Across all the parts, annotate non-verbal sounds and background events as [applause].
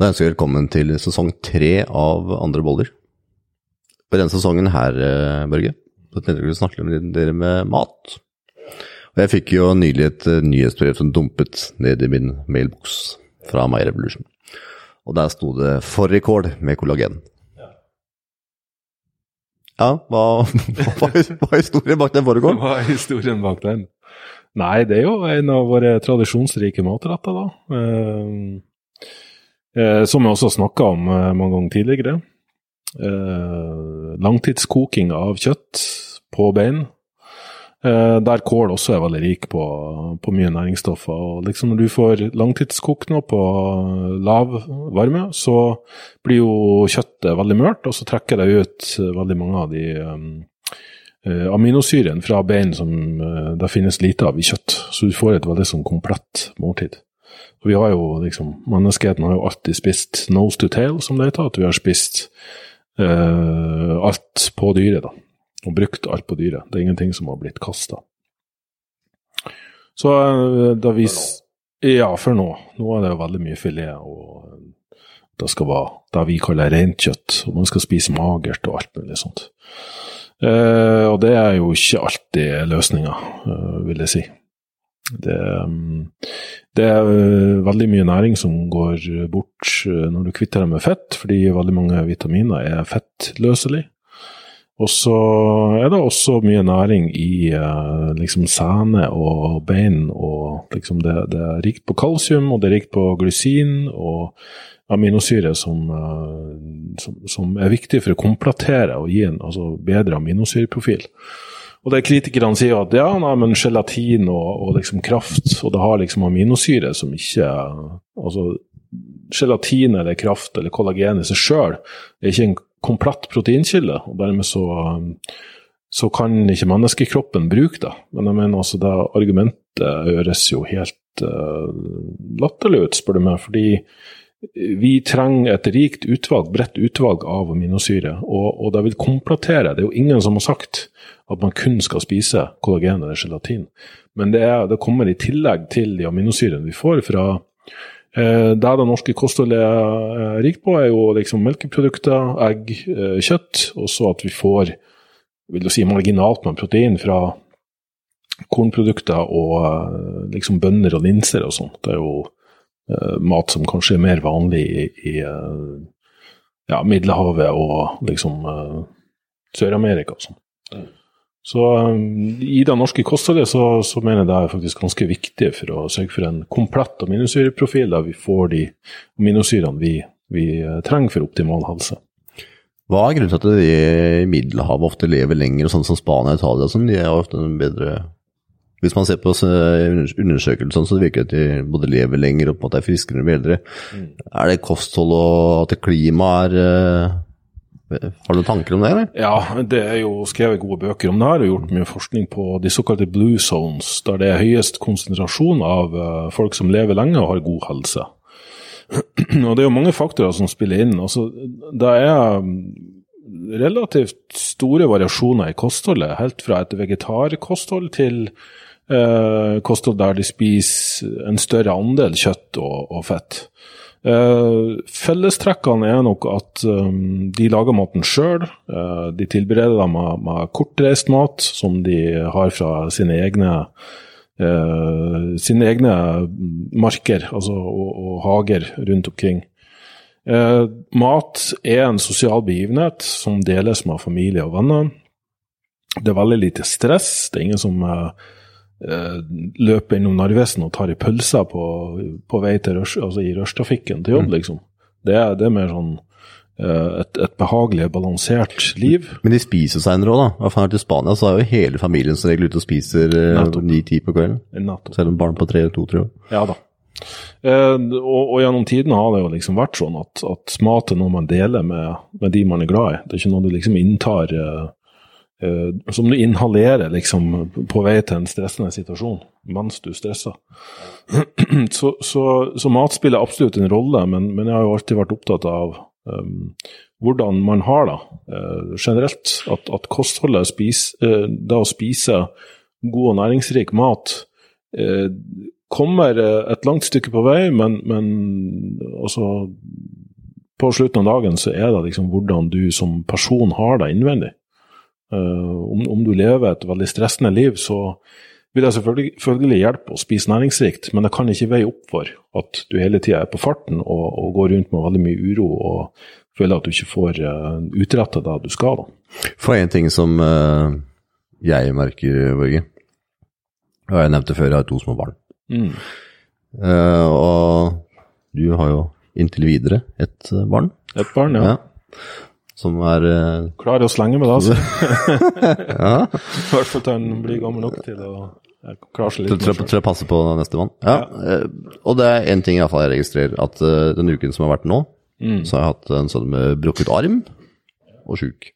Da ønsker jeg velkommen til sesong tre av Andre boller. På denne sesongen her, eh, Børge, så tenkte jeg vi skulle snakke med dere med mat. Og jeg fikk jo nylig et eh, nyhetsbrev som dumpet ned i min mailboks fra My Revolution. Og der sto det 'fårikål med kollagen'. Ja, [laughs] hva, hva, hva er historien bak den fårikålen? Hva er historien bak den? Nei, det er jo en av våre tradisjonsrike matretter, da. Eh, eh, som vi også snakka om eh, mange ganger tidligere. Eh, langtidskoking av kjøtt på bein. Eh, der kål også er veldig rik på, på mye næringsstoffer. og liksom Når du får langtidskokt noe på lav varme, så blir jo kjøttet veldig mørt, og så trekker det ut veldig mange av de um, aminosyrene fra bein som det finnes lite av i kjøtt. Så du får et veldig sånn komplett måltid. Og vi har jo liksom, Menneskeheten har jo alltid spist nose to tail, som det heter. At vi har spist eh, alt på dyret. da og brukt alt på dyret. Det er ingenting som har blitt kasta. Så eh, da vi Ja, for nå. Nå er det jo veldig mye filet, og det skal være det vi kaller rent kjøtt. Og man skal spise magert og alt mulig sånt. Eh, og det er jo ikke alltid løsninga, eh, vil jeg si. Det, det, er eh, veldig mye næring som går bort eh, når du kvitter deg med fett, fordi veldig mange vitaminer er fettløselig. Og så er det også mye næring i eh, liksom sene og bein. og liksom det, det, er rikt på kalsium, og det er rikt på glysin og aminosyre som, eh, som, som, er viktig for å komplettere og gi en altså, bedre aminosyreprofil. Og det Kritikerne sier at ja, nei, men gelatin og, og liksom kraft, og det har liksom aminosyre som ikke altså Gelatin eller kraft eller kollagen i seg sjøl er ikke en komplett proteinkilde, og dermed så, så kan ikke menneskekroppen bruke det. Men jeg mener altså det argumentet høres jo helt uh, latterlig ut, spør du meg. fordi vi trenger et rikt utvalg, bredt utvalg av aminosyre, og, og, det vil komplettere. Det er jo ingen som har sagt at man kun skal spise kollagen eller gelatin. Men det, er, det kommer i tillegg til de aminosyrene vi får fra Eh, det det norske kostholdet er rikt på, er jo liksom melkeprodukter, egg, eh, kjøtt, og så at vi får vil du si, marginalt med protein fra kornprodukter og eh, liksom bønner og linser og sånt. Det er jo mat som kanskje er mer vanlig i, i uh, ja, Middelhavet og liksom uh, Sør-Amerika og sånn. Mm. Så i det norske kostholdet så, så, mener jeg det er faktisk ganske viktig for å sørge for en komplett aminosyreprofil, der vi får de aminosyrene vi, vi eh, trenger for optimal helse. Hva er grunnen til at de i Middelhavet ofte lever lenger, sånn som Spania og Italia? Sånn, de er ofte bedre Hvis man ser på undersøkelser, så virker det at de både lever lenger og på en måte er friskere og eldre. Mm. Er det kosthold og at klimaet er eh, har du tanker om det, eller? Ja, det er jo skrevet gode bøker om det her, og gjort mye forskning på de såkalte blue zones, der det er høyest konsentrasjon av uh, folk som lever lenge og har god helse. [clears throat] og det er jo mange faktorer som spiller inn. Altså, det er mm, relativt store variasjoner i kostholdet, helt fra et vegetarkosthold til uh, kosthold der de spiser en større andel kjøtt og, og fett. Eh, fellestrekkene er nok at um, de lager maten sjøl. Eh, de tilbereder dem med, med, kortreist mat som de har fra sine egne eh, sine egne marker altså, og, og, hager rundt omkring. mat er en sosial begivenhet som deles med familie og venner. Det er veldig lite stress. Det er ingen som Eh, løper innom Narvesen og tar i pølse på, på vei til rush, altså i rushtrafikken til jobb, mm. liksom. Det er, det er mer sånn uh, et, et, behagelig, balansert liv. Men de spiser seinere òg, da. I hvert fall til Spania så er jo hele familien som regel ute og spiser eh, ni-ti på kvelden. Nettopp. Selv om barn på tre, to, tre år. Ja da. Eh, og, og, gjennom tidene har det jo liksom vært sånn at, at mat er noe man deler med, med, de man er glad i. Det er ikke noe du liksom inntar Uh, som du inhalerer liksom, på vei til en stressende situasjon mens du stresser. [clears throat] så, så, så, mat spiller absolutt en rolle, men, men, jeg har jo alltid vært opptatt av um, hvordan man har det uh, generelt. At, at kostholdet, spis, uh, det å spise god og næringsrik mat, kommer et langt stykke på vei, men, men altså på slutten av dagen så er det liksom hvordan du som person har det innvendig. Uh, om, om, du lever et veldig stressende liv, så vil det selvfølgelig, hjelpe å spise næringsrikt, men det kan ikke veie opp for at du hele tida er på farten og, og, går rundt med veldig mye uro og føler at du ikke får uh, utretta det du skal. da. For en ting som uh, jeg merker, Børge, og jeg nevnte før, jeg har to små barn. Mm. Uh, og du har jo inntil videre et barn. Et barn, ja. ja. Som er uh, Klarer å slenge med det, altså. [laughs] [laughs] ja. I hvert fall til han blir gammel nok til å klare seg litt. Til, til å passe på nestemann. Ja. ja. Uh, og det er én ting i hvert fall jeg registrerer, at den uken som har vært nå, mm. så har jeg hatt en sånn med brukket arm og sjuk.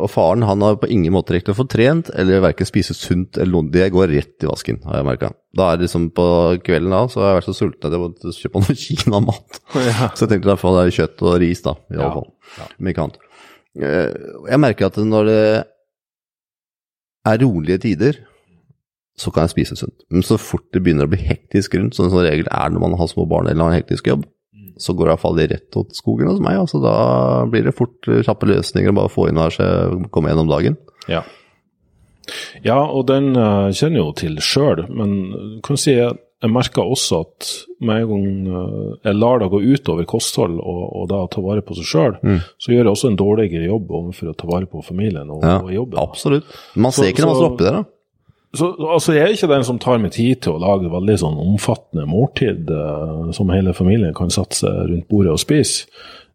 Og faren han har på ingen måte rekt å få trent eller verken spise sunt eller noe. Det går rett i vasken, har jeg merka. Da er det liksom på kvelden da, så har jeg vært så sulten at jeg måtte kjøpe noe [laughs] kinamat. Ja. Så jeg tenkte i hvert fall det er kjøtt og ris, da, i alle fall. Ja. Ikke annet. Eh, jeg merker at når det er rolige tider, så kan jeg spise sunt. Men så fort det begynner å bli hektisk rundt, sånn som regel er når man har små barn eller har en hektisk jobb, så går det iallfall rett til skogen hos meg. altså Da blir det fort eh, kjappe løsninger og bare få inn og komme gjennom dagen. Ja. ja, og den uh, kjenner jeg jo til sjøl, men kan si jeg, jeg merker også at med en gang uh, jeg lar det gå utover kosthold og, og da ta vare på seg sjøl, mm. så gjør jeg også en dårligere jobb overfor å ta vare på familien og, ja, og jobben. Absolutt. Man ser så, ikke når man står oppi der, da. Så, altså, jeg er ikke den som tar meg tid til å lage veldig sånn omfattende måltid uh, som hele familien kan satse rundt bordet og spise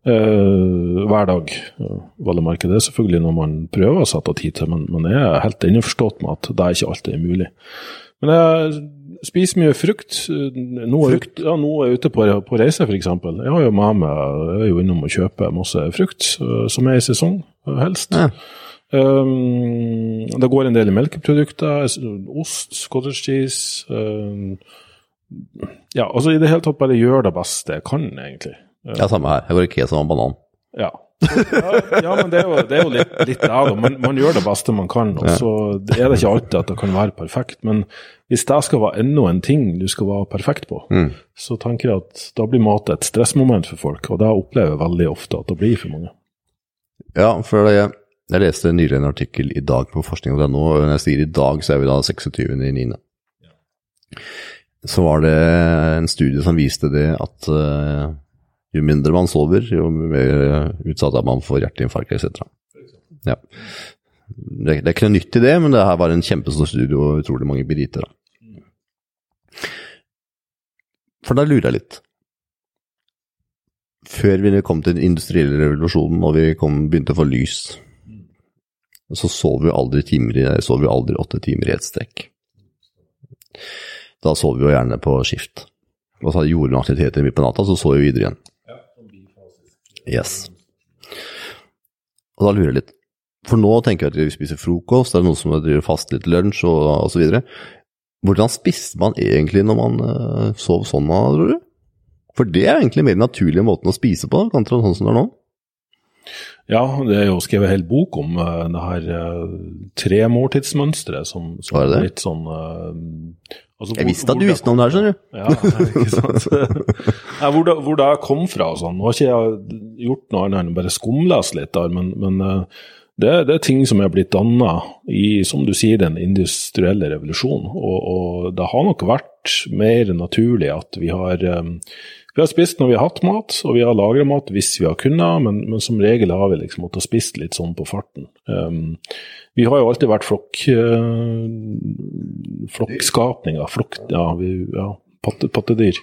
uh, hver dag. Vel å merke det selvfølgelig når man prøver å sette av tid til, men, men jeg er helt innforstått med at det er ikke alltid er mulig. Men jeg spiser mye frukt. Nå er, frukt? Ja, nå er jeg ute på, på reise, f.eks. Jeg har jo med meg, jeg er jo innom å kjøpe masse frukt som er i sesong, helst. Ja. Um, det går en del i melkeprodukter, ost, cottage cheese um, Ja, altså i det hele tatt bare gjør det beste jeg kan, egentlig. Ja, samme her. Jeg går i keso og banan. Ja. ja. ja, men det er jo, det er jo litt, litt det, da. Man, man, gjør det beste man kan. Og så er det ikke alltid at det kan være perfekt. Men hvis det skal være enda en ting du skal være perfekt på, mm. så tenker jeg at da blir mat et stressmoment for folk. Og det opplever jeg veldig ofte at det blir for mange. Ja, for det jeg leste nylig en artikkel i dag på forskning.no, og når jeg sier i dag, så er vi da 26.9. Så var det en studie som viste det at uh, jo mindre man sover, jo mer utsatt er man for hjerteinfarkt etc. Ja. Det, det, er ikke noe nytt i det, men det her var en kjempestor studie og utrolig mange briter. For da lurer jeg litt. Før vi kom til den industrielle revolusjonen og vi kom, begynte å få lys, så sov vi aldri, timer, sov vi aldri åtte timer i ett strekk. Da sov vi jo gjerne på skift. Og så gjorde vi aktiviteter midt på natta, så sov vi videre igjen. Yes. Og da lurer jeg litt. For nå tenker jeg at vi spiser frokost, det er noe som driver fast litt lunsj og osv. Hvordan spiste man egentlig når man uh, sov sånn, tror du? For det er egentlig mer den naturlige måten å spise på, kontra sånn som det er nå. Ja, det er jo skrevet en hel bok om uh, det her uh, tremåltidsmønsteret som, som er litt sånn uh, altså, Jeg visste at du visste noe om det her, skjønner du. [laughs] Ja, ikke sant. [laughs] Nei, hvor, det, hvor det kom fra og sånn. Nå har ikke jeg gjort noe annet enn bare skumlest litt der, men, men det, det, er ting som er blitt danna i, som du sier, den industrielle revolusjonen. Og, og, det har nok vært mer naturlig at vi har um, vi har spist når vi har hatt mat, og vi har lagra mat hvis vi har kunnet, men, men, som regel har vi liksom måttet spist litt sånn på farten. Um, vi har jo alltid vært flokk, uh, flokkskapninger, flokk, ja, vi, ja patte, pattedyr.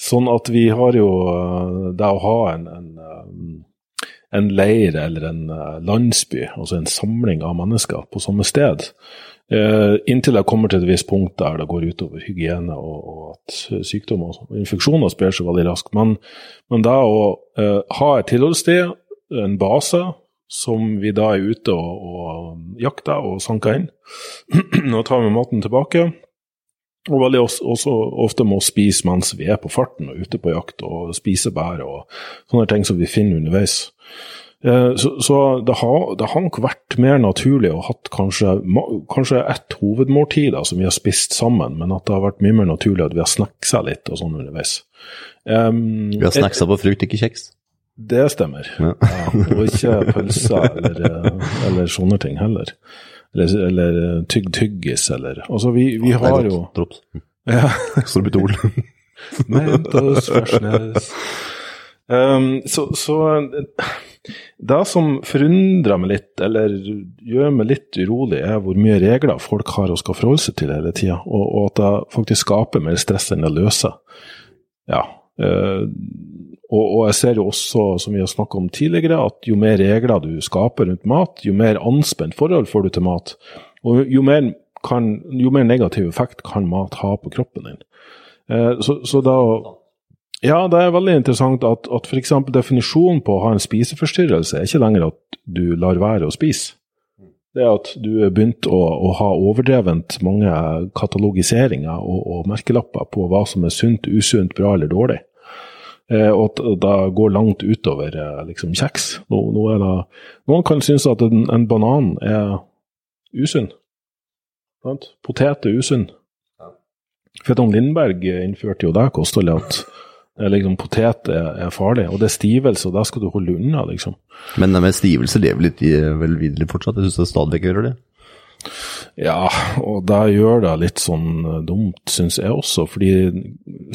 Sånn at vi har jo uh, det å ha en, en, um, en leir eller en landsby, altså en samling av mennesker på samme sted, Eh, inntil jeg kommer til et visst punkt der det går utover hygiene og, og at sykdommer og infeksjoner sprer seg veldig raskt. Men, men det å eh, ha et tilholdssted, en base, som vi da er ute og, og jakter og sanker inn, [clears throat] og tar med maten tilbake. Og veldig også ofte må spise mens vi er på farten og ute på jakt, og spise bær og sånne ting som vi finner underveis. Eh, så, så det, har, det, har, nok vært mer naturlig å hatt kanskje, kanskje ett hovedmåltid da, som vi har spist sammen, men at det har vært mye mer naturlig at vi har snacksa litt og sånn underveis. Um, vi har snacksa på frukt, ikke kjeks? Det stemmer. Ja. Ja, og ikke pølser eller, eller, sånne ting heller. Eller, eller tygg tyggis eller Altså, vi, vi har jo Drops. Ja. [laughs] Sorbitol. Mentos freshness. [laughs] Um, så, så det som forundrer meg litt, eller gjør meg litt urolig, er hvor mye regler folk har og skal forholde seg til hele tida, og, og, at det faktisk skaper mer stress enn det løser. Ja. Uh, og, og, jeg ser jo også, som vi har snakka om tidligere, at jo mer regler du skaper rundt mat, jo mer anspent forhold får du til mat. Og jo mer, kan, jo mer negativ effekt kan mat ha på kroppen din. Uh, så, så da ja, det er veldig interessant at, at f.eks. definisjonen på å ha en spiseforstyrrelse er ikke lenger at du lar være å spise. Det er at du har begynt å, å, ha overdrevent mange katalogiseringer og, og, merkelapper på hva som er sunt, usunt, bra eller dårlig. Eh, og at det går langt utover eh, liksom, kjeks. Nå, nå det, noen kan synes at en, en banan er usunn. Potet er usunn. Fetton Lindberg innførte jo det kostholdet at liksom, potet er, er, farlig, og det er stivelse, og da skal du holde unna, liksom. Men med stivelse lever litt i, vel videre fortsatt? Jeg syns det stadig vekk gjør det? Ja, og det gjør det litt sånn eh, dumt, syns jeg også, fordi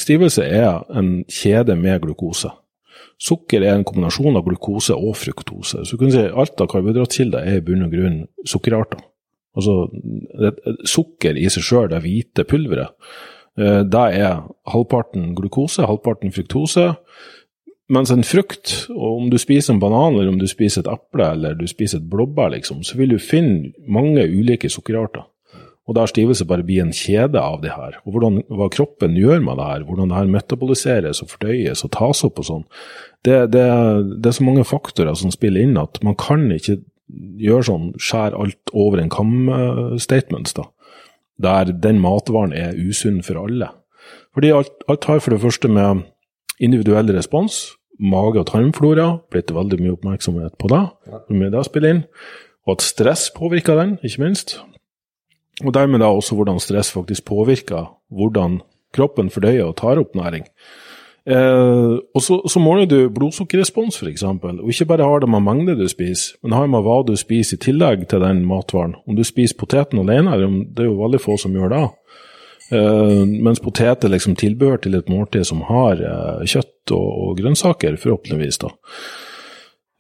stivelse er en kjede med glukose. Sukker er en kombinasjon av glukose og fruktose. Så du kan si alt av karbohydratkilder er i bunn og grunn sukkerarter. Altså, sukker i seg sjøl, det hvite pulveret, Eh, da er halvparten glukose, halvparten fruktose. Mens en frukt, og om du spiser en banan eller om du spiser et eple eller du spiser et blåbær, liksom, så vil du finne mange ulike sukkerarter. Og der stivelse bare blir en kjede av det her. Og hvordan, hva kroppen gjør med det her, hvordan det her metaboliseres og fordøyes og tas opp og sånn, det, det, det, er så mange faktorer som spiller inn at man kan ikke gjøre sånn skjær alt over en kam-statements, da der den matvaren er usunn for alle. Fordi alt, alt har for det første med individuell respons, mage- og tarmflora, blitt veldig mye oppmerksomhet på det, med det spiller inn, og at stress påvirker den, ikke minst. Og dermed da også hvordan stress faktisk påvirker hvordan kroppen fordøyer og tar opp næring. Eh, og så, så, måler du blodsukkerrespons, f.eks. Og ikke bare har det med mengde du spiser, men har med hva du spiser i tillegg til den matvaren. Om du spiser poteten alene, det er jo veldig få som gjør det. Eh, mens potet er liksom tilbehør til et måltid som har eh, kjøtt og, og, grønnsaker, forhåpentligvis. da.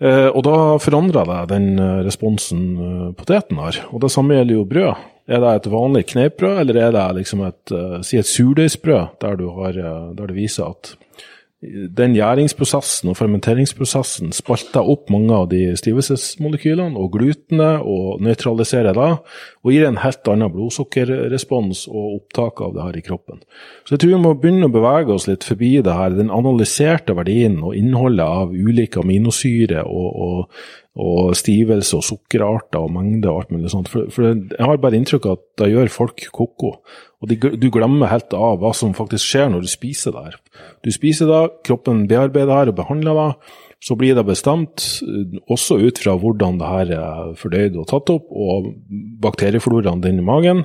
Eh, og da forandrer det den eh, responsen eh, poteten har. Og det samme gjelder jo brød. Er det et vanlig kneippbrød, eller er det liksom et, si et surdeigsbrød, der, der det viser at den gjæringsprosessen og fermenteringsprosessen spalter opp mange av de stivelsesmolekylene og glutenet og nøytraliserer det, og gir en helt annen blodsukkerrespons og opptak av det her i kroppen. Så jeg tror vi må begynne å bevege oss litt forbi det her, den analyserte verdien og innholdet av ulike aminosyre og, og, og stivelse og sukkerarter og mengde og alt mulig sånt. For, for jeg har bare inntrykk av at det gjør folk ko-ko. Og de, du glemmer helt av hva som faktisk skjer når du spiser det her. Du spiser det, kroppen bearbeider det her og behandler det. Så blir det bestemt, eh, også ut fra hvordan det her er fordøyd og tatt opp, og bakteriefloraen din i magen.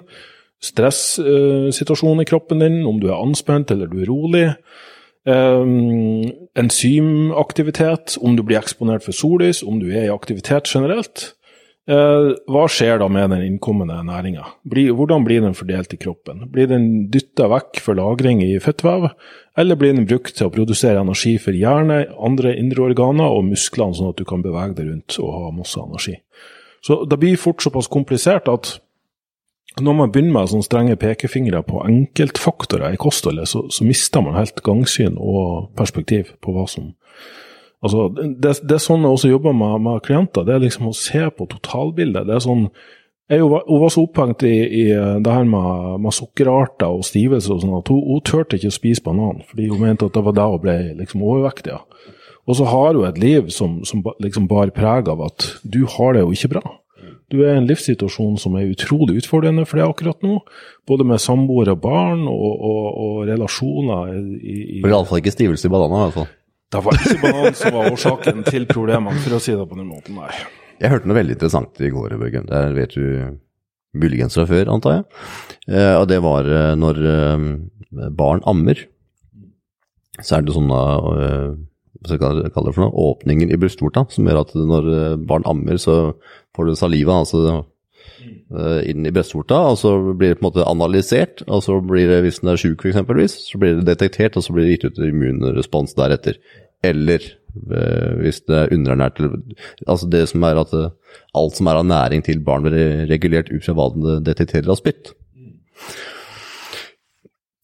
Stressituasjonen i kroppen din, om du er anspent eller du er rolig. Um, enzymaktivitet, om du blir eksponert for sollys, om du er i aktivitet generelt. Eh, hva skjer da med den innkommende næringa? Hvordan blir den fordelt i kroppen? Blir den dytta vekk for lagring i fettvev, eller blir den brukt til å produsere energi for hjerne, andre indre organer og musklene, sånn at du kan bevege deg rundt og ha masse energi? Så det blir fort såpass komplisert at når man begynner med sånne strenge pekefingre på enkeltfaktorer i kostholdet, så, så mister man helt gangsyn og perspektiv på hva som Altså, det, det, er sånn jeg også jobber med, med, klienter, det er liksom å se på totalbildet. Det er sånn, jeg Hun var så opphengt i, i det her med, med sukkerarter og stivelse og sånn at hun, hun turte ikke å spise banan, fordi hun mente at det var det hun ble liksom overvektig. Ja. Og så har hun et liv som, som liksom bar preg av at du har det jo ikke bra. Du er i en livssituasjon som er utrolig utfordrende for deg akkurat nå. Både med samboer og barn og, og, og relasjoner. I, i, for iallfall ikke stivelse i bananer, i hvert fall. Det var ikke banan som var årsaken til problemene, for å si det på den måten der. Jeg hørte noe veldig interessant i går, Børgen. Det vet du muligens fra før, antar jeg. Eh, og det var eh, når eh, barn ammer, så er det sånne hva skal jeg kalle det for noe, åpninger i brystvorta, som gjør at når barn ammer, så får du saliva altså, inn i brystvorta, og så blir det på en måte analysert, og så blir det, hvis den er sjuk eksempelvis, så blir det detektert, og så blir det gitt ut immunrespons deretter. Eller eh, hvis det er underernært, altså det som er at eh, alt som er av næring til barn blir regulert ut fra hva det detekterer av spytt.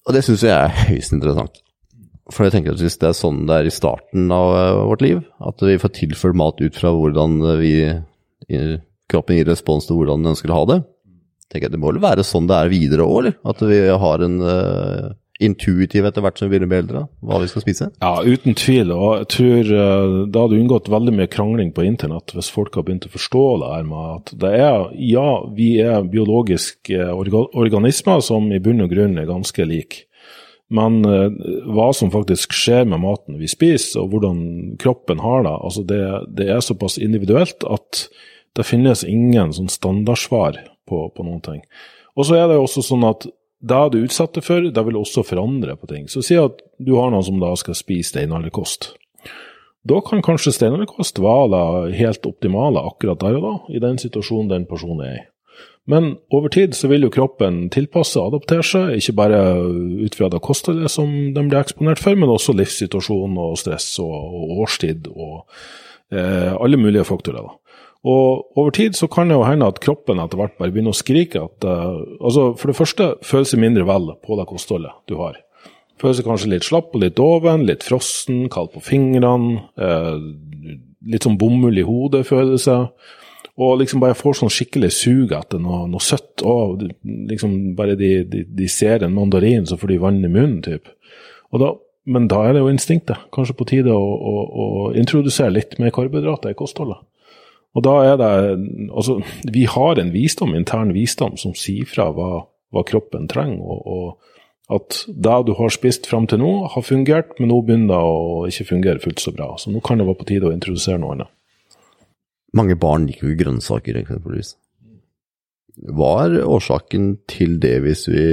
Og det syns jeg er høyst interessant. For jeg tenker at hvis det er sånn det er i starten av eh, vårt liv, at vi får tilført mat ut fra hvordan vi, kroppen gir respons til hvordan den ønsker å ha det, tenker jeg det må vel være sånn det er videre òg, eller? At vi har en uh, intuitiv etter hvert som vi begynner å bli eldre, hva vi skal spise? Ja, uten tvil. Og jeg tror uh, det hadde unngått veldig mye krangling på internett hvis folk har begynt å forstå det her med at det er, ja, vi er biologiske orga organismer som i bunn og grunn er ganske like. Men uh, hva som faktisk skjer med maten vi spiser, og hvordan kroppen har det, altså det, det er såpass individuelt at det finnes ingen sånn standardsvar på, på noen ting. Og så er det jo også sånn at det du er utsatt for, det vil også forandre på ting. Så si at du har noen som da skal spise steinalderkost. Da kan kanskje steinalderkost være det helt optimale akkurat der og da, i den situasjonen den personen er i. Men over tid så vil jo kroppen tilpasse og adaptere seg, ikke bare ut fra det kostholdet som den blir eksponert for, men også livssituasjon og stress og, og årstid og eh, alle mulige faktorer. da. Og over tid så kan det jo hende at kroppen etter hvert bare begynner å skrike at uh, altså For det første føles seg mindre vel på det kostholdet du har. Føles seg kanskje litt slapp og litt doven, litt frossen, kald på fingrene. Uh, litt sånn bomull i hodet, føler det. Og liksom bare får sånn skikkelig sug etter noe, noe søtt. Og liksom bare de, de, de ser en mandarin, så får de vann i munnen, typ. Og da, men da er det jo instinktet. Kanskje på tide å, å, å introdusere litt mer karbohydrater i kostholdet. Og da er det Altså, vi har en visdom, intern visdom, som sier fra hva, hva kroppen trenger. og, og at det du har spist fram til nå, har fungert, men nå begynner det å ikke fungere fullt så bra. Så nå kan det være på tide å introdusere noe annet. Mange barn liker jo grønnsaker, eksempelvis. Hva er årsaken til det, hvis vi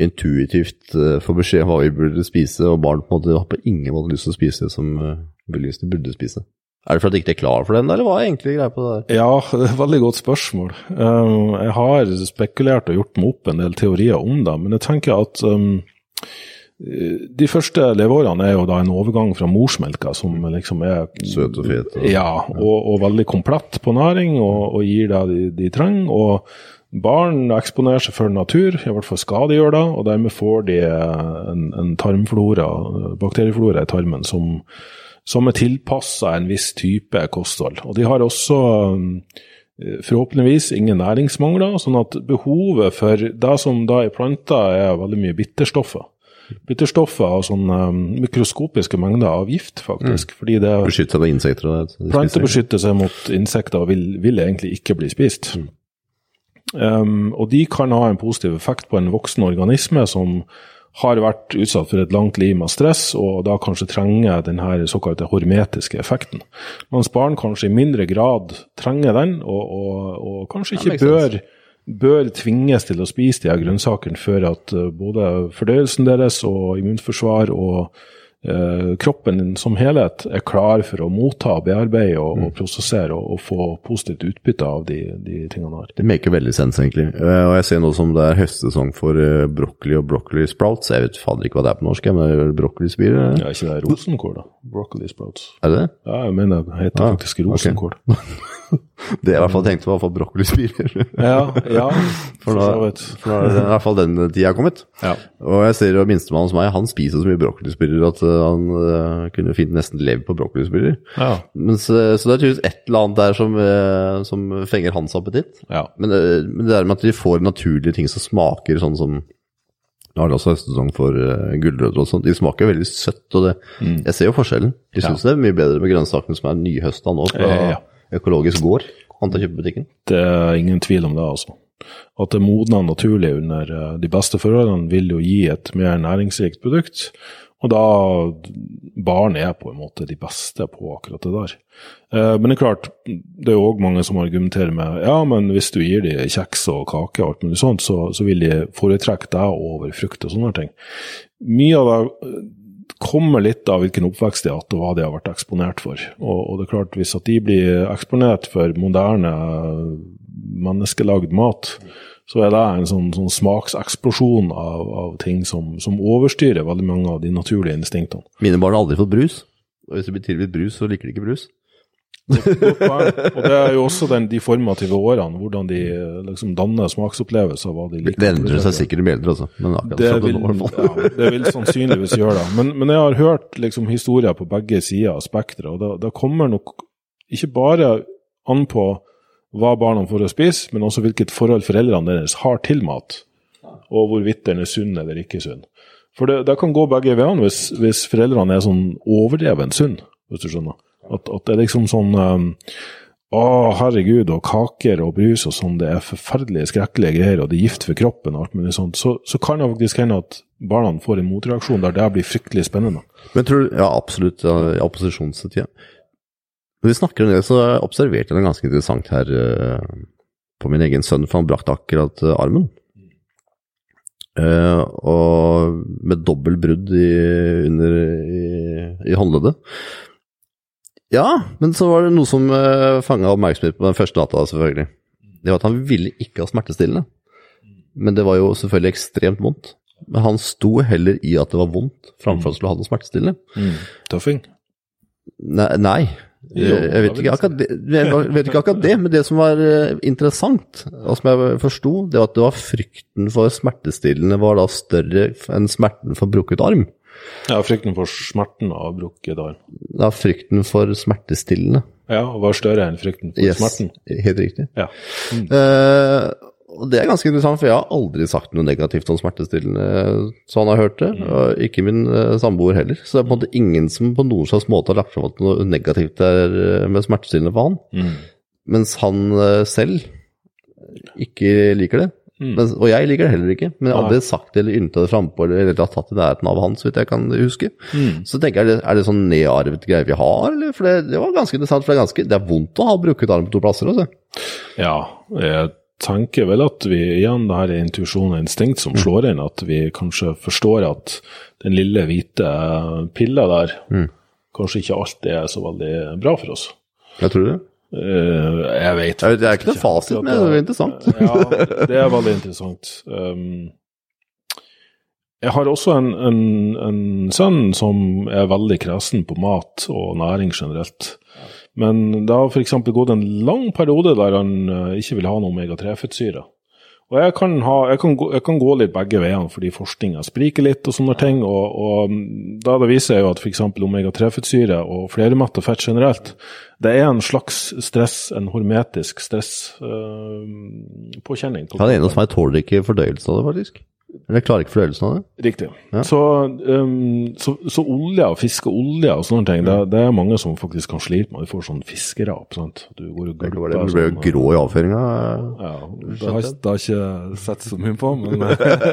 intuitivt eh, får beskjed om hva vi burde spise, og barn på en måte har på ingen måte lyst til å spise det som uh, vi burde spise? Er det fordi du ikke er klar for den, eller hva er egentlig greia på det der? Ja, [laughs] det er et veldig godt spørsmål. Um, jeg har spekulert og gjort meg opp en del teorier om det, men jeg tenker at um, de første leveårene er jo da en overgang fra morsmelka, som liksom er Søt og fet. Og... Ja, og, og veldig komplett på næring, og, og gir det de, de trenger. og Barn eksponerer seg for natur, i hvert fall skal de gjøre det, og dermed får de en, en tarmflora, bakterieflora i tarmen som, som er tilpassa en viss type kosthold. Og de har også forhåpentligvis ingen næringsmangler, sånn at behovet for det som da i planter er veldig mye bitterstoffer. Bitterstoffer har sånne mikroskopiske mengder av gift, faktisk. Mm. fordi det Beskytter seg insekter? og- Planter beskytter seg mot insekter og vil, vil egentlig ikke bli spist. Um, og de kan ha en positiv effekt på en voksen organisme som har vært utsatt for et langt liv med stress, og da kanskje trenger den her såkalte hormetiske effekten. Mens barn kanskje i mindre grad trenger den, og, og, og kanskje ikke bør, bør tvinges til å spise de her grønnsakene før at uh, både fordøyelsen deres og immunforsvar og eh, kroppen som helhet er klar for å motta, bearbeide og, og prosessere og, og få positivt utbytte av de, de tingene har. Det maker veldig sens, egentlig. Eh, Og jeg ser nå som det er høstsesong for eh, broccoli og broccoli sprouts. Jeg vet fader ikke hva det er på norsk, men broccolispirer? Ja, ikke det rosenkål, da? Broccoli sprouts. Er det det? Ja, jeg mener det heter Ah, faktisk rosenkål. Okay. [laughs] Det jeg i hvert fall tenkte var for broccolispirer. Ja, ja, [laughs] For nå er det i hvert fall den tida kommet. Ja. Og jeg ser jo minstemann hos meg, han spiser så mye broccolispirer at eh, han uh, kunne fint nesten levd på brokkolispiller. Ja. Mens, så det er tydeligvis et eller annet der som, uh, som fenger hans appetitt. ja. Men, uh, men det der med at de får naturlige ting som smaker sånn som Nå er det også høstsesong for uh, gulrøtter og sånt. De smaker veldig søtt, og det, jeg ser jo forskjellen. De Ja. det er mye bedre med grønnsakene som er nyhøsta nå fra Eh, ja. økologisk gård. Det er ingen tvil om det, altså. At det modner naturlig under de beste forholdene, vil jo gi et mer næringsrikt produkt. Og da barn er på en måte de beste på akkurat det der. Eh, men det er klart, det er òg mange som argumenterer med ja, men hvis du gir dem kjeks og kake og alt mulig sånt, så, så vil de foretrekke deg over frukt og sånne ting. Mye av det kommer litt av hvilken oppvekst de har hatt, og hva de har vært eksponert for. Og, og, det er klart, hvis at de blir eksponert for moderne, menneskelagd mat, så er det en sånn, sånn smakseksplosjon av, av ting som, som, overstyrer veldig mange av de naturlige instinktene. Mine barn har aldri fått brus, og hvis det blir tilbudt brus, så liker de ikke brus. og det er jo også den, de formative årene, hvordan de liksom danner smaksopplevelser. hva de liker. Det endrer seg sikkert med eldre, altså. det, vil, ja, det vil sannsynligvis gjøre det. Men, men, jeg har hørt liksom historier på begge sider av spekteret, og det, da kommer nok ikke bare an på hva barna får å spise, men også hvilket forhold foreldrene deres har til mat, og hvorvidt den er sunn eller ikke sunn. For det, det kan gå begge veiene hvis, hvis, foreldrene er sånn overdreven sunn, hvis du skjønner. At, at det er liksom sånn um, Å, herregud, og kaker og brus og sånn, det er forferdelige, skrekkelige greier, og det er gift for kroppen og alt mulig sånt. Så, så kan det faktisk hende at barna får en motreaksjon der det blir fryktelig spennende. Men tror du, Ja, absolutt, i opposisjonstida. Når vi snakker om det, så observerte jeg noe ganske interessant her uh, på min egen sønn, for han brakte akkurat uh, armen. Uh, og med dobbelt brudd i, under, i, i håndleddet. Ja, men så var det noe som uh, fanga oppmerksomhet på den første natta, selvfølgelig. Det var at han ville ikke ha smertestillende. Men det var jo selvfølgelig ekstremt vondt. Men han sto heller i at det var vondt, framfor at han skulle ha noe smertestillende. Mm. Tøffing? Nei, nei. Jo, jeg, vet ikke akkurat det, vet ikke akkurat det, men det som var eh, interessant, og som jeg forsto, det var at det var frykten for smertestillende var da større enn smerten for brukket arm. Ja, frykten for smerten av brukket arm. Ja, frykten for smertestillende. Ja, var større enn frykten for yes, smerten. Helt riktig. Ja. Mm. Uh, og Det er ganske interessant, for jeg har aldri sagt noe negativt om smertestillende, så han har hørt det. Mm. Og ikke min uh, samboer heller. Så det er på en måte ingen som på noen slags måte har lagt fram noe negativt er med smertestillende for han. Mm. Mens han uh, selv ikke liker det. Mm. Men, og jeg liker det heller ikke, men jeg har aldri sagt det eller ynta det frampå eller, eller tatt i nærheten av han, så vidt jeg kan huske. Mm. Så tenker jeg, er det, er det sånn nedarvet greie vi har, eller? For det, det, var ganske interessant, for det er, ganske, det er vondt å ha brukket arm på to plasser, altså. Ja, jeg tenker vel at vi igjen, det her er intuisjon og instinkt som mm. slår inn, at vi kanskje forstår at den lille hvite pilla der mm. kanskje ikke alltid er så veldig bra for oss. Jeg tror det. Uh, jeg vet jeg, Det er ikke noe fasit, men det er interessant. ja, det er veldig interessant. Um, jeg har også en, en, en, sønn som er veldig kresen på mat og næring generelt. Men det har f.eks. gått en lang periode der han uh, ikke vil ha noe omega-3-fettsyre. Og jeg kan, ha, jeg, kan gå, jeg kan, gå, litt begge veiene, fordi forskninga spriker litt og sånne ting. Og, og mm, da det viser jo at f.eks. omega-3-fettsyre og flermetta fett generelt, det er en slags stress, en hormetisk stresspåkjenning. Øh, på ja, det er noe som jeg tåler ikke fordøyelse av det, faktisk. Eller klarer ikke fordøyelsen av det? Riktig. Ja. Så, um, så, så, olje fiskeolje og sånne ting, det, det, er mange som faktisk kan slite med. Du får sånn fiskerap. sant? Du går og gulper. Du blir jo grå i avføringa. Ja, det har, det har ikke sett så mye på, men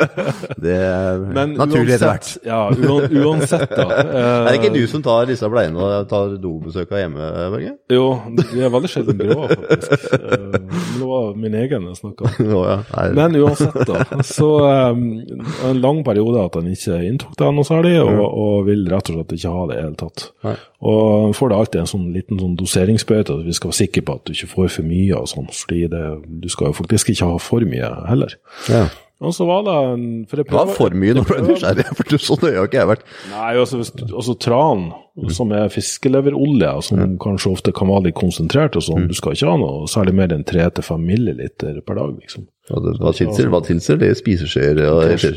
[laughs] Det er [laughs] men naturlig etter hvert. Ja, uansett, da. Uh, [laughs] er det ikke du som tar disse bleiene og tar dobesøka hjemme, Børge? Jo, de er veldig sjelden grå, faktisk. Uh, det var min egen jeg snakka om. Ja. Men uansett, da. Så um, en lang periode at han ikke inntok det noe særlig, og, og, vil rett og slett ikke ha det i det hele tatt. Nei. Og får det alltid en sånn liten sånn doseringsbøte, at vi skal være sikre på at du ikke får for mye og sånn, fordi det, du skal jo faktisk ikke ha for mye heller. Ja. Og så var det en for Det var for mye, nå ble jeg nysgjerrig, for så nøye har ikke jeg vært. Nei, altså, altså tran, som er fiskeleverolje, som mm. kanskje ofte kan være litt konsentrert og sånn, mm. du skal ikke ha noe særlig mer enn 3-5 milliliter per dag, liksom. Hva tilsier hva tilsier det? Spiseskjeer?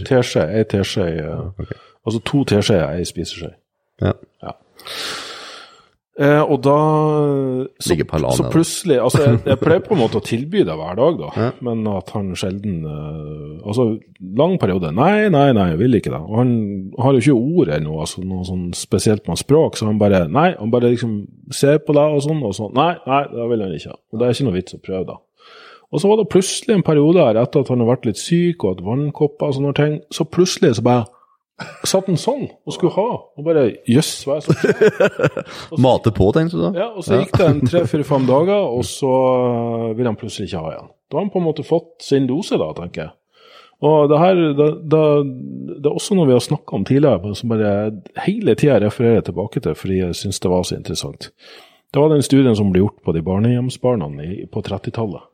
Teskje, ei teskje, altså to teskjeer, ei spiseskje. Ja. ja. Eh, og da så, så plutselig Altså, jeg, jeg, pleier på en måte å tilby det hver dag, da, ja. men at han sjelden eh, Altså, lang periode Nei, nei, nei, jeg vil ikke det. Og han har jo ikke ord ennå, altså noe sånn spesielt med språk, så han bare Nei, han bare liksom ser på deg og sånn, og sånn. Nei, nei, det vil han ikke. Og det er ikke noe vits å prøve, da. Og så var det plutselig en periode her, etter at han har vært litt syk og hatt vannkopper og sånne ting, så plutselig så bare satt han sånn og skulle ha. Og bare jøss, hva er det skjer? [laughs] Mate på, tenkte du da? Ja, og så gikk det en tre-fire-fem dager, og så vil han plutselig ikke ha igjen. Da har han på en måte fått sin dose, da, tenker jeg. Og det her, det, det, det er også noe vi har snakka om tidligere, som bare hele tida refererer tilbake til fordi jeg syns det var så interessant. Det var den studien som ble gjort på de barnehjemsbarna på 30-tallet.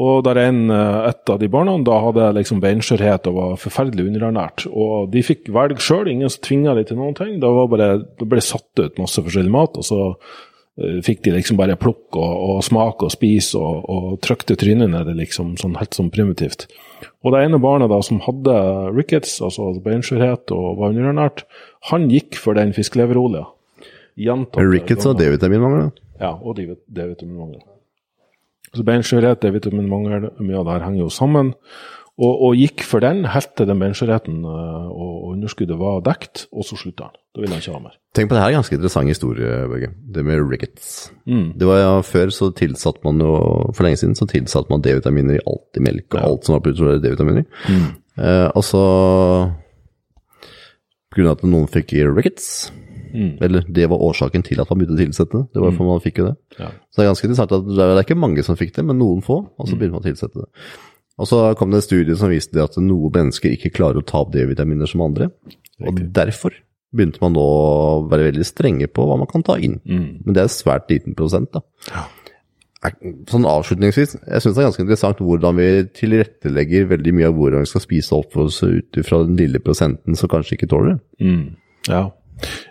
Og der en, eh, et av de barna da hadde liksom beinskjørhet og var forferdelig underernært. Og de fikk velge sjøl, ingen som tvinga dem til noen ting. Da, bare, det ble satt ut masse forskjellig mat, og så uh, fikk de liksom bare plukke og, og smake og spise og, og trykte trynet ned liksom, sånn helt sånn primitivt. Og det ene barnet da som hadde rickets, altså beinskjørhet og var underernært, han gikk for den fiskeleverolja. Rickets og D-vitaminmangel? Ja, og D-vitaminmangel. Så beinskjørhet, er vitaminmangel. mye av det her henger jo sammen. Og, og, gikk for den helt til den beinskjørheten uh, og underskuddet var dekt, og så slutta han. Da ville han ikke ha mer. Tenk på det her, ganske interessant historie, Børge. Det med rickets. Mm. Det var ja, Før så tilsatte man jo, for lenge siden så tilsatte man D-vitaminer i alt i melk, og ja. alt som var produsert av D-vitaminer. Mm. Eh, og så av at noen fikk rickets, Mm. Eller det var årsaken til at man begynte å tilsette det. Det var derfor mm. man fikk jo det. Ja. Så det er ganske interessant at det er ikke mange som fikk det, men noen få, og så mm. begynte man å tilsette det. Og så kom det en studie som viste at noen mennesker ikke klarer å ta opp D-vitaminer som andre. Og derfor begynte man nå å være veldig strenge på hva man kan ta inn. Mm. Men det er svært liten prosent, da. Ja. Sånn avslutningsvis, jeg syns det er ganske interessant hvordan vi tilrettelegger veldig mye av hvordan vi skal spise opp oss ut fra den lille prosenten som kanskje ikke tåler det. Mm. Ja,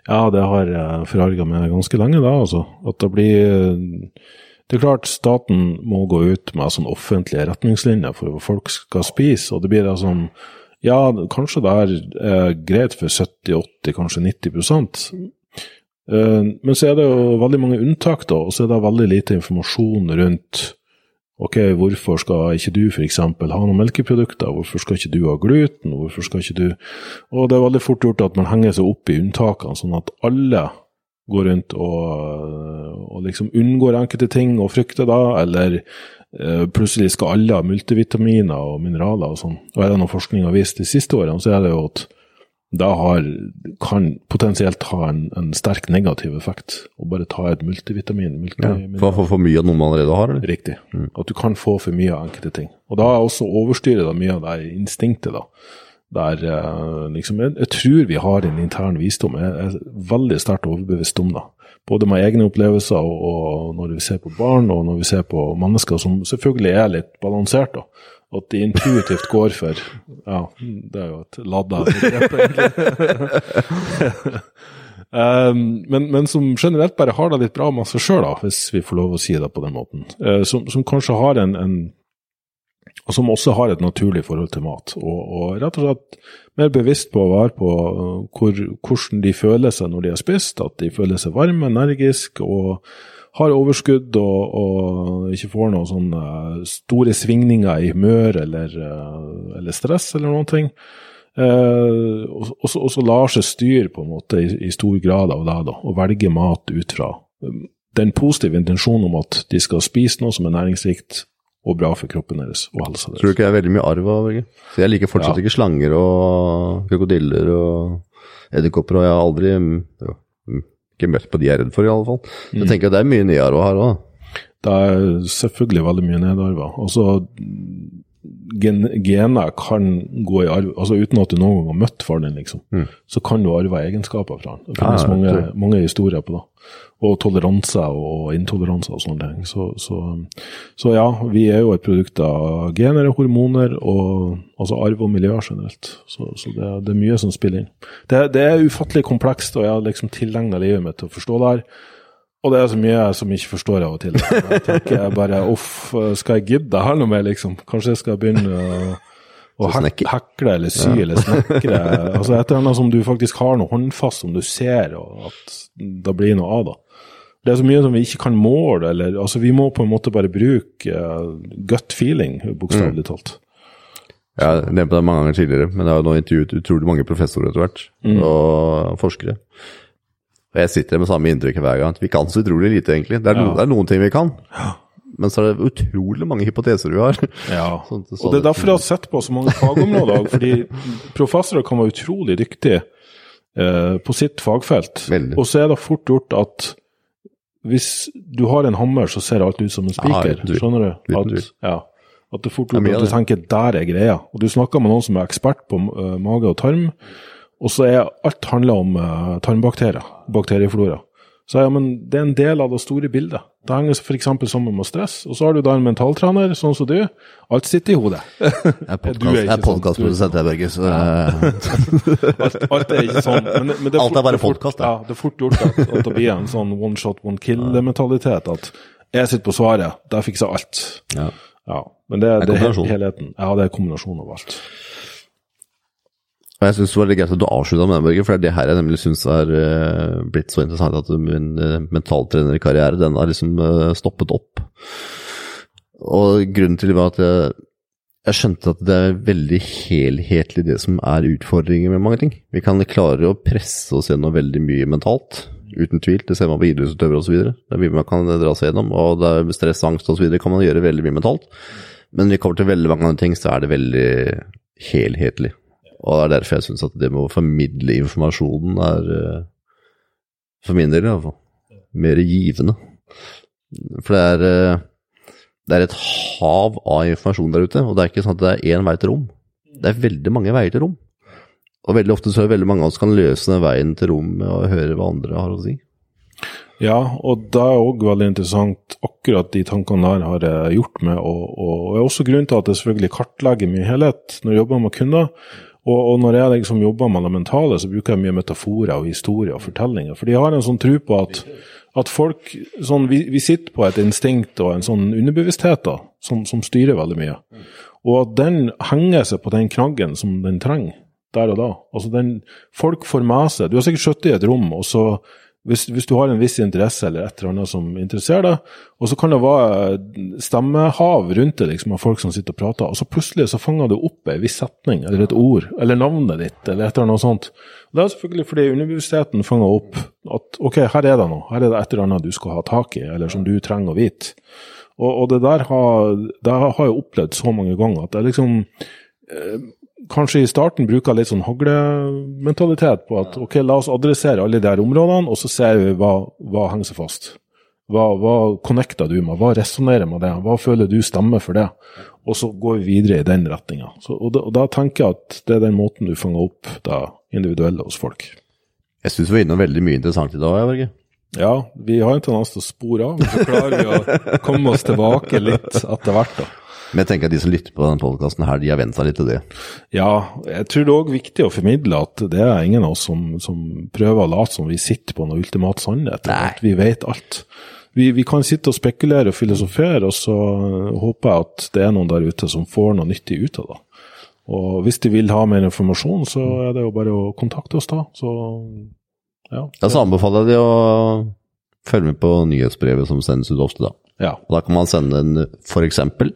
ja, det har jeg forarga meg ganske lenge, da, altså. At det blir Det er klart staten må gå ut med sånn offentlige retningslinjer for hva folk skal spise, og det blir da sånn Ja, kanskje det er greit for 70-80, kanskje 90 eh, men så er det jo veldig mange unntak, da, og så er det veldig lite informasjon rundt Ok, hvorfor skal ikke du f.eks. ha noen melkeprodukter, hvorfor skal ikke du ha gluten, hvorfor skal ikke du Og det er veldig fort gjort at man henger seg opp i unntakene, sånn at alle går rundt og, og liksom unngår enkelte ting og frykter da, eller eh, plutselig skal alle ha multivitaminer og mineraler og sånn. Og er det noe forskning har vist de siste årene, så er det jo at da har, kan potensielt ha en, en, sterk negativ effekt å bare ta et multivitamin. multivitamin. Ja, for for mye av noe man allerede har? Eller? Riktig. Mm. At du kan få for mye av enkelte ting. Og da også overstyrer det mye av det instinktet. da. Der eh, liksom, jeg, jeg, tror vi har en intern visdom. Jeg er veldig sterkt overbevist om det. Både med egne opplevelser og, og, når vi ser på barn og når vi ser på mennesker som selvfølgelig er litt balansert. da at de intuitivt går for Ja, det er jo et ladda [laughs] um, men, men, som generelt bare har det litt bra med seg sjøl, hvis vi får lov å si det på den måten. Uh, som, som, kanskje har en, en og som også har et naturlig forhold til mat. Og, og rett og slett mer bevisst på å være på uh, hvor, hvordan de føler seg når de har spist. At de føler seg varme, energiske og har overskudd og, og ikke får noen sånne store svingninger i humør eller, eh, eller stress eller noen ting. Eh, og, så lar seg styre på en måte i, i stor grad av det, da, og velge mat ut fra um, den positive intensjonen om at de skal spise noe som er næringsrikt og bra for kroppen deres og helsa deres. Tror du ikke det er veldig mye arv av Børge? Jeg liker fortsatt ja. ikke slanger og krokodiller og edderkopper, og jeg har aldri jo, ikke møtt på de jeg er redd for, i alle fall. Så jeg mm. tenker at det er mye nyarva her òg. Det er selvfølgelig veldig mye nedarva. Altså, gen gener kan gå i arv altså Uten at du noen gang har møtt faren din, liksom, mm. så kan du arve egenskaper fra han. Det finnes ja, mange, mange, historier på det. Og toleranse og intoleranse og sånne ting. Så, så, så, ja, vi er jo et produkt av gener og hormoner, og altså arv og miljø generelt. Så, så det, det, er mye som spiller inn. Det, det er ufattelig komplekst, og jeg har liksom tilegna livet mitt til å forstå det her. Og det er så mye jeg som ikke forstår av og til. Jeg tenker bare uff, skal jeg gidde her noe mer, liksom? Kanskje jeg skal begynne å, å hek hekle eller sy ja. eller snekre. Altså et eller annet som du faktisk har noe håndfast, som du ser, og at det blir noe av da. Det er så mye som vi ikke kan måle, eller altså vi må på en måte bare bruke uh, gut feeling, bokstavelig talt. Ja, Jeg har nevnt det mange ganger tidligere, men jeg har nå intervjuet utrolig mange professorer etter hvert, mm. og forskere. Og jeg sitter med samme inntrykk hver gang. Vi kan så utrolig lite, egentlig. Det er, no, det er noen ting vi kan. Men så er det utrolig mange hypoteser vi har. Ja, [laughs] sånn, så og det er derfor jeg har sett på så mange fagområder. [laughs] fordi professorer kan være utrolig dyktige eh, på sitt fagfelt. Veldig. Og så er det fort gjort at hvis du har en hammer, så ser alt ut som en spiker. Ja, skjønner du? At, ja. At det fort gjort at du tenker der er greia. Og du snakker med noen som er ekspert på uh, mage og tarm, og så er alt handla om uh, tarmbakterier, bakterieflora. Så ja, men det er en del av det store bildet. Det henger f.eks. sammen med stress. Og så har du da en mentaltrener, sånn som du. Alt sitter i hodet. [laughs] Jeg er er er sånn. podkastprodusent, jeg, Børge. Så eh, Alt, alt er ikke sånn. Men, men det Alt er fort- bare det fort- podcast. Ja, det er fort gjort at, at det blir en sånn one shot, one kill-mentalitet. At jeg sitter på svaret, der fikser jeg alt. ja. Ja, men det, Det er er helheten. Ja, det er kombinasjon av alt. Og jeg syns det var litt greit at du avslutta med den, Børge, for det er det her jeg nemlig syns er eh, blitt så interessant at min uh, mentaltrenerkarriere, den har liksom eh, stoppet opp. Og grunnen til det var at jeg, jeg skjønte at det er veldig helhetlig det som er utfordringer med mange ting. Vi kan klare å presse oss gjennom veldig mye mentalt, uten tvil. Det ser man på idrettsutøvere osv. Det er mye man kan dra seg gjennom, og det er stress, angst osv. kan man gjøre veldig mye mentalt. Men når vi kommer til veldig mange andre ting, så er det veldig helhetlig. Og det er derfor jeg syns at det med å formidle informasjonen er, eh, for min del i hvert fall, mer givende. For det er, eh, det er et hav av informasjon der ute, og det er ikke sånn at det er én vei til rom. Det er veldig mange veier til rom. Og veldig ofte så er det veldig mange av oss kan løse den veien til rom med å høre hva andre har å si. Ja, og det er òg veldig interessant. Akkurat de tankene der har jeg gjort med, og, og, og er også grunnen til at jeg selvfølgelig kartlegger mye helhet når jeg jobber med kunder. Og, og når jeg liksom jobber med det mentale, så bruker jeg mye metaforer og historier og fortellinger. For de har en sånn tro på at, at folk sånn, vi, vi sitter på et instinkt og en sånn underbevissthet da, som, som styrer veldig mye. Og at den henger seg på den knaggen som den trenger der og da. Altså den, folk får med seg Du har sikkert sittet i et rom, og så hvis, hvis du har en viss interesse eller et eller annet som interesserer deg, og så kan det være stemmehav rundt det liksom, av folk som sitter og prater, og så plutselig så fanger du opp en viss setning eller et ord, eller navnet ditt, eller et eller annet sånt. Og det er selvfølgelig fordi underbevisstheten fanger opp at ok, her er det noe, her er det et eller annet du skal ha tak i, eller som du trenger å vite. Og, og det der har, det har jeg opplevd så mange ganger at det er liksom eh, kanskje i starten bruker litt sånn haglementalitet på at ok, la oss adressere alle de her områdene, og så ser vi hva, hva henger seg fast. Hva, hva connecter du med, hva resonnerer med det, hva føler du stemmer for det? Og så går vi videre i den retninga. Og, da- og da tenker jeg at det er den måten du fanger opp det individuelle hos folk. Jeg syns vi var innom veldig mye interessant i dag, Børge. Ja, vi har en tendens til å spore av, så klarer vi å komme oss tilbake litt etter hvert. da. Men jeg tenker at de som lytter på denne podkasten her, de har vent seg litt til det. Ja, jeg tror det er òg viktig å formidle at det er ingen av oss som, som prøver å late som vi sitter på noe ultimat sannhet, Nei. at vi vet alt. Vi, vi kan sitte og spekulere og filosofere, og så håper jeg at det er noen der ute som får noe nyttig ut av det. Og hvis de vil ha mer informasjon, så er det jo bare å kontakte oss da. Så ja. Ja, så anbefaler jeg de å følge med på nyhetsbrevet som sendes ut ofte, da. Ja. Og da kan man sende en, for eksempel,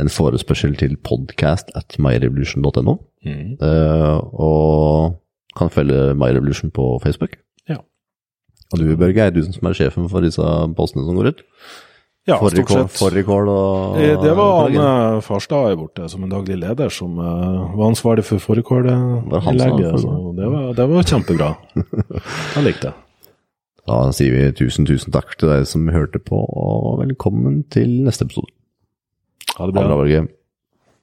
en forespørsel til podcast at myrevolution.no, Mm. Uh, og kan følge MyRevolution på Facebook. Ja. Og du, Børge, er du som er sjefen for disse postene som går ut? Ja, stort sett. fårikål og Eh, Det var. Anne Farstad her borte som en daglig leder som eh, var ansvarlig for fårikålinnlegget. Det, det var, det var kjempebra. [laughs] Jeg likte det. Da sier vi tusen, tusen takk til deg som hørte på, og velkommen til neste episode. Ha det Ha det bra. bra.